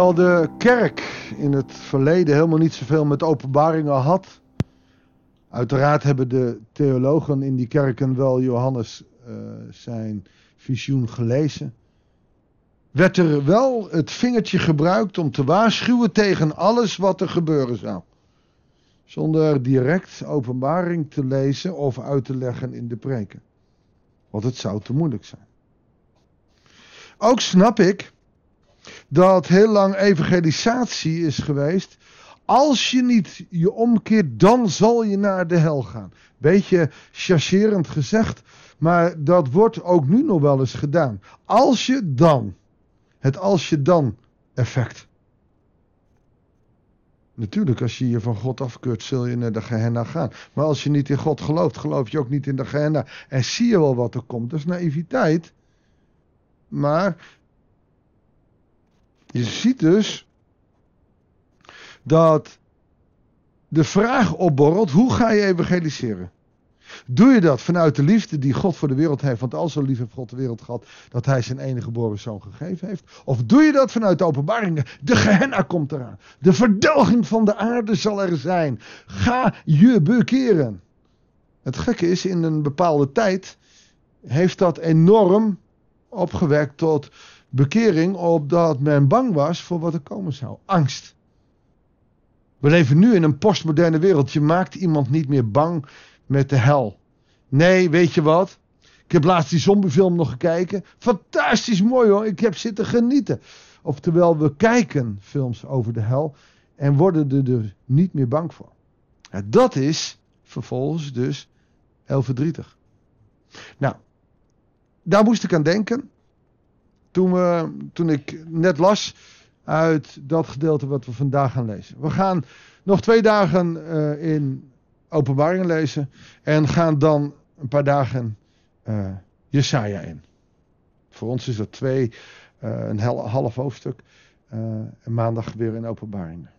Terwijl de kerk in het verleden helemaal niet zoveel met openbaringen had. Uiteraard hebben de theologen in die kerken wel Johannes uh, zijn visioen gelezen. Werd er wel het vingertje gebruikt om te waarschuwen tegen alles wat er gebeuren zou. Zonder direct openbaring te lezen of uit te leggen in de preken. Want het zou te moeilijk zijn. Ook snap ik dat heel lang evangelisatie is geweest. Als je niet je omkeert, dan zal je naar de hel gaan. Beetje chargerend gezegd, maar dat wordt ook nu nog wel eens gedaan. Als je dan, het als je dan effect. Natuurlijk, als je je van God afkeurt, zul je naar de Gehenna gaan. Maar als je niet in God gelooft, geloof je ook niet in de Gehenna. En zie je wel wat er komt. Dat is naïviteit. Maar je ziet dus dat de vraag opborrelt: hoe ga je evangeliseren? Doe je dat vanuit de liefde die God voor de wereld heeft? Want al zo lief heeft God de wereld gehad dat hij zijn enige geboren zoon gegeven heeft. Of doe je dat vanuit de openbaringen? De Gehenna komt eraan. De verdelging van de aarde zal er zijn. Ga je bekeren. Het gekke is, in een bepaalde tijd heeft dat enorm opgewekt tot bekering opdat men bang was voor wat er komen zou. Angst. We leven nu in een postmoderne wereld. Je maakt iemand niet meer bang met de hel. Nee, weet je wat? Ik heb laatst die zombiefilm nog gekeken. Fantastisch mooi hoor. Ik heb zitten genieten. Oftewel, we kijken films over de hel en worden er dus niet meer bang voor. Dat is vervolgens dus heel verdrietig. Nou, daar moest ik aan denken toen, we, toen ik net las uit dat gedeelte wat we vandaag gaan lezen. We gaan nog twee dagen uh, in openbaringen lezen en gaan dan een paar dagen uh, Jesaja in. Voor ons is dat twee, uh, een half hoofdstuk en maandag weer in openbaringen.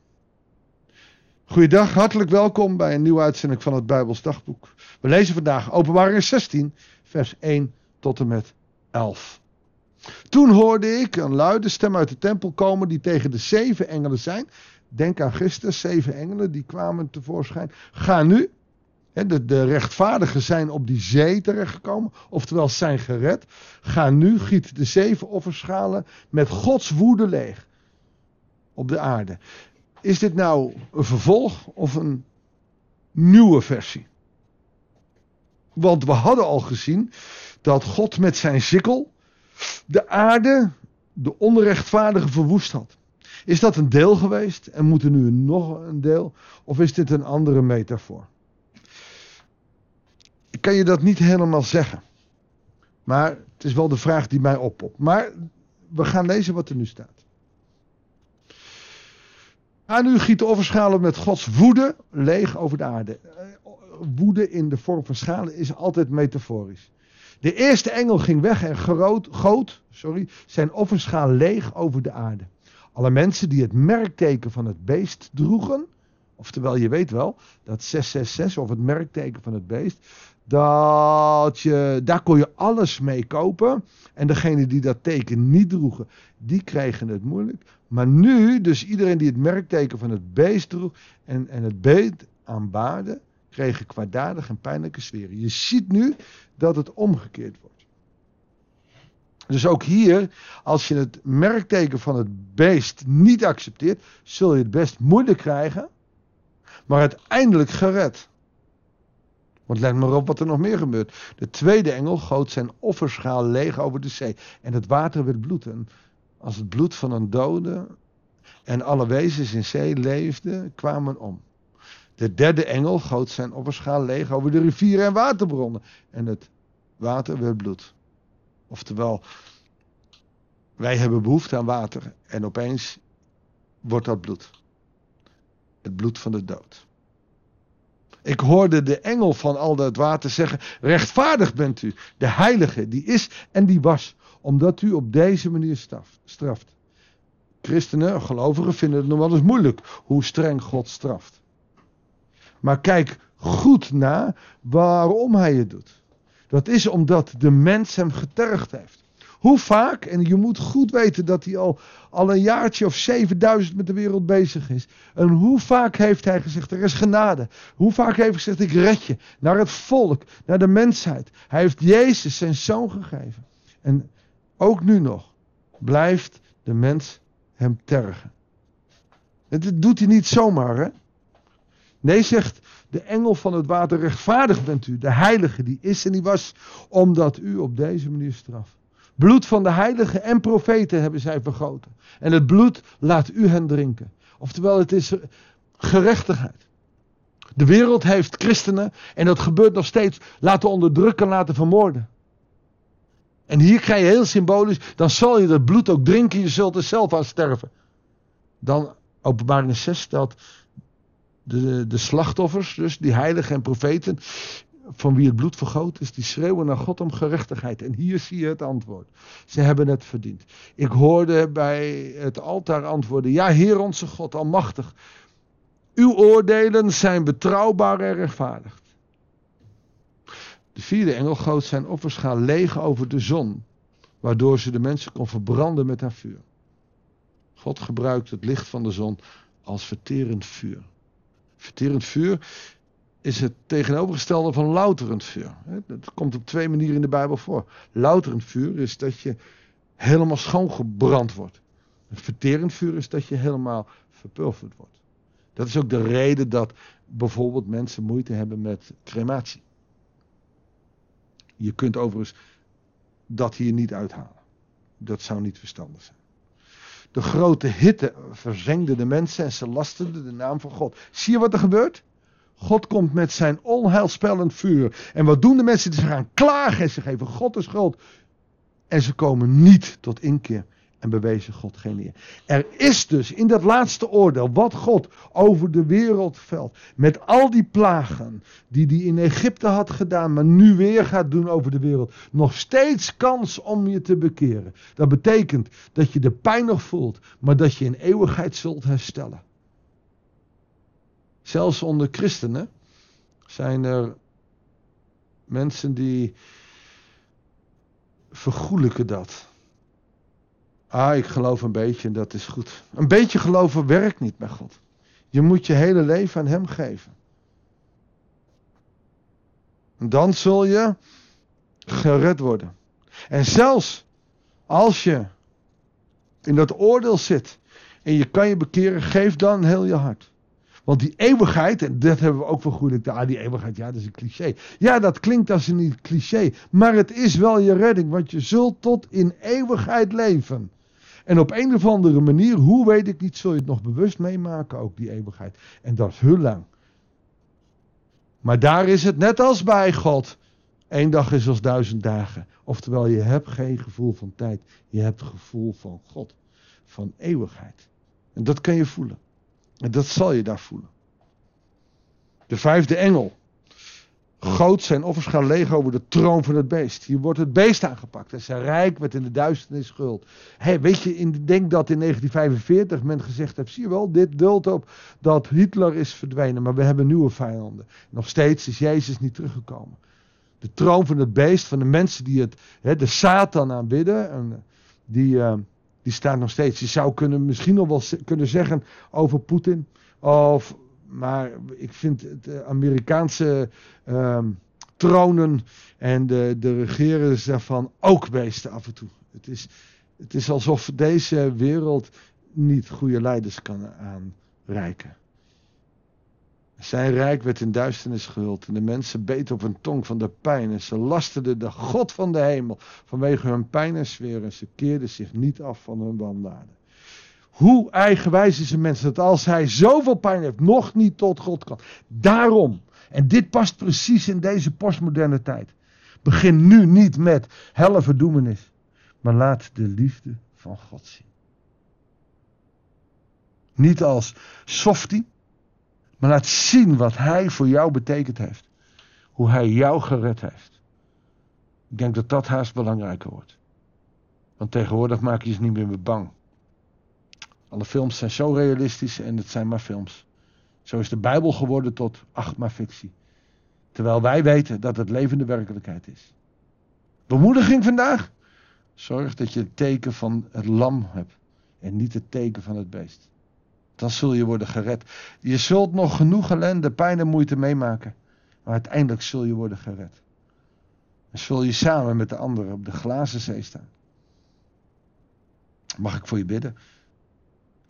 Goeiedag, hartelijk welkom bij een nieuwe uitzending van het Bijbels Dagboek. We lezen vandaag openbaringen 16, vers 1 tot en met 11. Toen hoorde ik een luide stem uit de tempel komen die tegen de zeven engelen zijn. Denk aan gisteren, zeven engelen die kwamen tevoorschijn. Ga nu, de, de rechtvaardigen zijn op die zee terechtgekomen, oftewel zijn gered. Ga nu, giet de zeven offerschalen met Gods woede leeg op de aarde. Is dit nou een vervolg of een nieuwe versie? Want we hadden al gezien dat God met zijn sikkel de aarde de onrechtvaardige verwoest had. Is dat een deel geweest en moet er nu nog een deel? Of is dit een andere metafoor? Ik kan je dat niet helemaal zeggen. Maar het is wel de vraag die mij oppopt. Maar we gaan lezen wat er nu staat. Ga nu gieten offerschalen met Gods woede leeg over de aarde. Eh, woede in de vorm van schalen is altijd metaforisch. De eerste engel ging weg en groot, goot sorry, zijn offerschaal leeg over de aarde. Alle mensen die het merkteken van het beest droegen, oftewel je weet wel, dat 666 of het merkteken van het beest, dat je, daar kon je alles mee kopen. En degene die dat teken niet droegen, die kregen het moeilijk. Maar nu, dus iedereen die het merkteken van het beest droeg en, en het beest aanbaarde, kregen kwaadaardig en pijnlijke sferen. Je ziet nu dat het omgekeerd wordt. Dus ook hier, als je het merkteken van het beest niet accepteert, zul je het best moeilijk krijgen, maar uiteindelijk gered. Want let maar op wat er nog meer gebeurt. De tweede engel goot zijn offerschaal leeg over de zee. En het water werd bloed. En als het bloed van een dode en alle wezens in zee leefden, kwamen om. De derde engel goot zijn offerschaal leeg over de rivieren en waterbronnen. En het water werd bloed. Oftewel, wij hebben behoefte aan water en opeens wordt dat bloed. Het bloed van de dood. Ik hoorde de engel van al dat water zeggen: Rechtvaardig bent u, de heilige, die is en die was, omdat u op deze manier straft. Christenen, gelovigen, vinden het nog wel eens moeilijk hoe streng God straft. Maar kijk goed na waarom hij het doet. Dat is omdat de mens hem getergd heeft. Hoe vaak, en je moet goed weten dat hij al, al een jaartje of 7000 met de wereld bezig is. En hoe vaak heeft hij gezegd, er is genade. Hoe vaak heeft hij gezegd, ik red je. Naar het volk, naar de mensheid. Hij heeft Jezus zijn zoon gegeven. En ook nu nog blijft de mens hem tergen. Dat doet hij niet zomaar, hè? Nee, zegt de engel van het water, rechtvaardig bent u, de heilige die is en die was, omdat u op deze manier straft. Bloed van de heiligen en profeten hebben zij vergoten. En het bloed laat u hen drinken. Oftewel, het is gerechtigheid. De wereld heeft christenen, en dat gebeurt nog steeds, laten onderdrukken, laten vermoorden. En hier krijg je heel symbolisch, dan zal je dat bloed ook drinken, je zult er zelf aan sterven. Dan, openbaring 6 stelt de, de slachtoffers, dus die heiligen en profeten, van wie het bloed vergoten is, die schreeuwen naar God om gerechtigheid. En hier zie je het antwoord. Ze hebben het verdiend. Ik hoorde bij het altaar antwoorden, ja Heer onze God, almachtig, uw oordelen zijn betrouwbaar en rechtvaardig. De vierde engel goot zijn offerschaal leeg over de zon, waardoor ze de mensen kon verbranden met haar vuur. God gebruikt het licht van de zon als verterend vuur. Verterend vuur is het tegenovergestelde van louterend vuur. Dat komt op twee manieren in de Bijbel voor. Louterend vuur is dat je helemaal schoongebrand wordt. Verterend vuur is dat je helemaal verpulverd wordt. Dat is ook de reden dat bijvoorbeeld mensen moeite hebben met crematie. Je kunt overigens dat hier niet uithalen. Dat zou niet verstandig zijn. De grote hitte verzengde de mensen en ze lasteden de naam van God. Zie je wat er gebeurt? God komt met zijn onheilspellend vuur. En wat doen de mensen? Ze gaan klagen en ze geven God de schuld. En ze komen niet tot inkeer en bewezen God geen eer. Er is dus in dat laatste oordeel wat God over de wereld velt, met al die plagen die hij in Egypte had gedaan, maar nu weer gaat doen over de wereld, nog steeds kans om je te bekeren. Dat betekent dat je de pijn nog voelt, maar dat je in eeuwigheid zult herstellen. Zelfs onder christenen zijn er mensen die vergoelijken dat. Ah, ik geloof een beetje en dat is goed. Een beetje geloven werkt niet bij God. Je moet je hele leven aan Hem geven. Dan zul je gered worden. En zelfs als je in dat oordeel zit en je kan je bekeren, geef dan heel je hart. Want die eeuwigheid, en dat hebben we ook vergoedelijk. Ah, die eeuwigheid, ja, dat is een cliché. Ja, dat klinkt als een cliché. Maar het is wel je redding, want je zult tot in eeuwigheid leven. En op een of andere manier, hoe weet ik niet, zul je het nog bewust meemaken, ook die eeuwigheid. En dat is heel lang. Maar daar is het net als bij God. Eén dag is als duizend dagen. Oftewel, je hebt geen gevoel van tijd. Je hebt gevoel van God. Van eeuwigheid. En dat kan je voelen. En dat zal je daar voelen. De vijfde engel goot zijn gaan leeg over de troon van het beest. Hier wordt het beest aangepakt. En zijn rijk werd in de duisternis schuld. Hey, weet je, ik denk dat in 1945 men gezegd heeft, zie je wel, dit duldt op dat Hitler is verdwenen. Maar we hebben nieuwe vijanden. Nog steeds is Jezus niet teruggekomen. De troon van het beest, van de mensen die het, de Satan aanbidden, en die, uh, die staat nog steeds. Je zou kunnen, misschien nog wel kunnen zeggen over Poetin. Of maar ik vind het eh, Amerikaanse ehm, tronen en de, de regerers daarvan ook beesten af en toe. Het is, het is alsof deze wereld niet goede leiders kan aanreiken. Zijn rijk werd in duisternis gehuld en de mensen beten op hun tong van de pijn en ze lasterden de God van de hemel vanwege hun pijn en sfeer en ze keerden zich niet af van hun wandaden. Hoe eigenwijs is een mens dat als hij zoveel pijn heeft, nog niet tot God kan. Daarom, en dit past precies in deze postmoderne tijd. Begin nu niet met helle verdoemenis, maar laat de liefde van God zien. Niet als softie, maar laat zien wat hij voor jou betekend heeft. Hoe hij jou gered heeft. Ik denk dat dat haast belangrijker wordt. Want tegenwoordig maak je je niet meer bang. Alle films zijn zo realistisch en het zijn maar films. Zo is de Bijbel geworden tot ach maar fictie. Terwijl wij weten dat het levende werkelijkheid is. Bemoediging vandaag? Zorg dat je het teken van het lam hebt en niet het teken van het beest. Dan zul je worden gered. Je zult nog genoeg ellende, pijn en moeite meemaken. Maar uiteindelijk zul je worden gered. En zul je samen met de anderen op de glazen zee staan. Mag ik voor je bidden?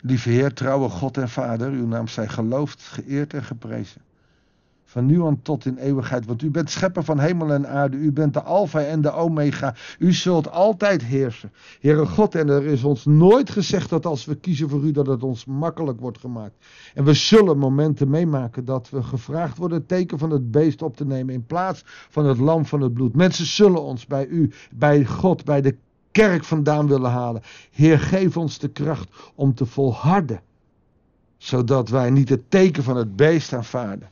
Lieve Heer, trouwe God en Vader, uw naam zij geloofd, geëerd en geprezen. Van nu aan tot in eeuwigheid. Want u bent schepper van hemel en aarde. U bent de Alpha en de Omega. U zult altijd heersen. Heere God, en er is ons nooit gezegd dat als we kiezen voor u, dat het ons makkelijk wordt gemaakt. En we zullen momenten meemaken dat we gevraagd worden het teken van het beest op te nemen. In plaats van het lam van het bloed. Mensen zullen ons bij u, bij God, bij de kerk vandaan willen halen. Heer, geef ons de kracht om te volharden. Zodat wij niet het teken van het beest aanvaarden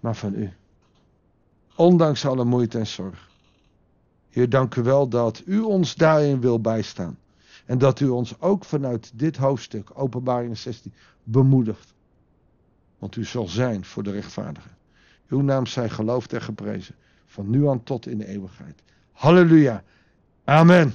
maar van u. Ondanks alle moeite en zorg. Heer, dank u wel dat u ons daarin wil bijstaan. En dat u ons ook vanuit dit hoofdstuk, Openbaring 16, bemoedigt. Want u zal zijn voor de rechtvaardigen. Uw naam zij geloofd en geprezen. Van nu aan tot in de eeuwigheid. Halleluja. Amen.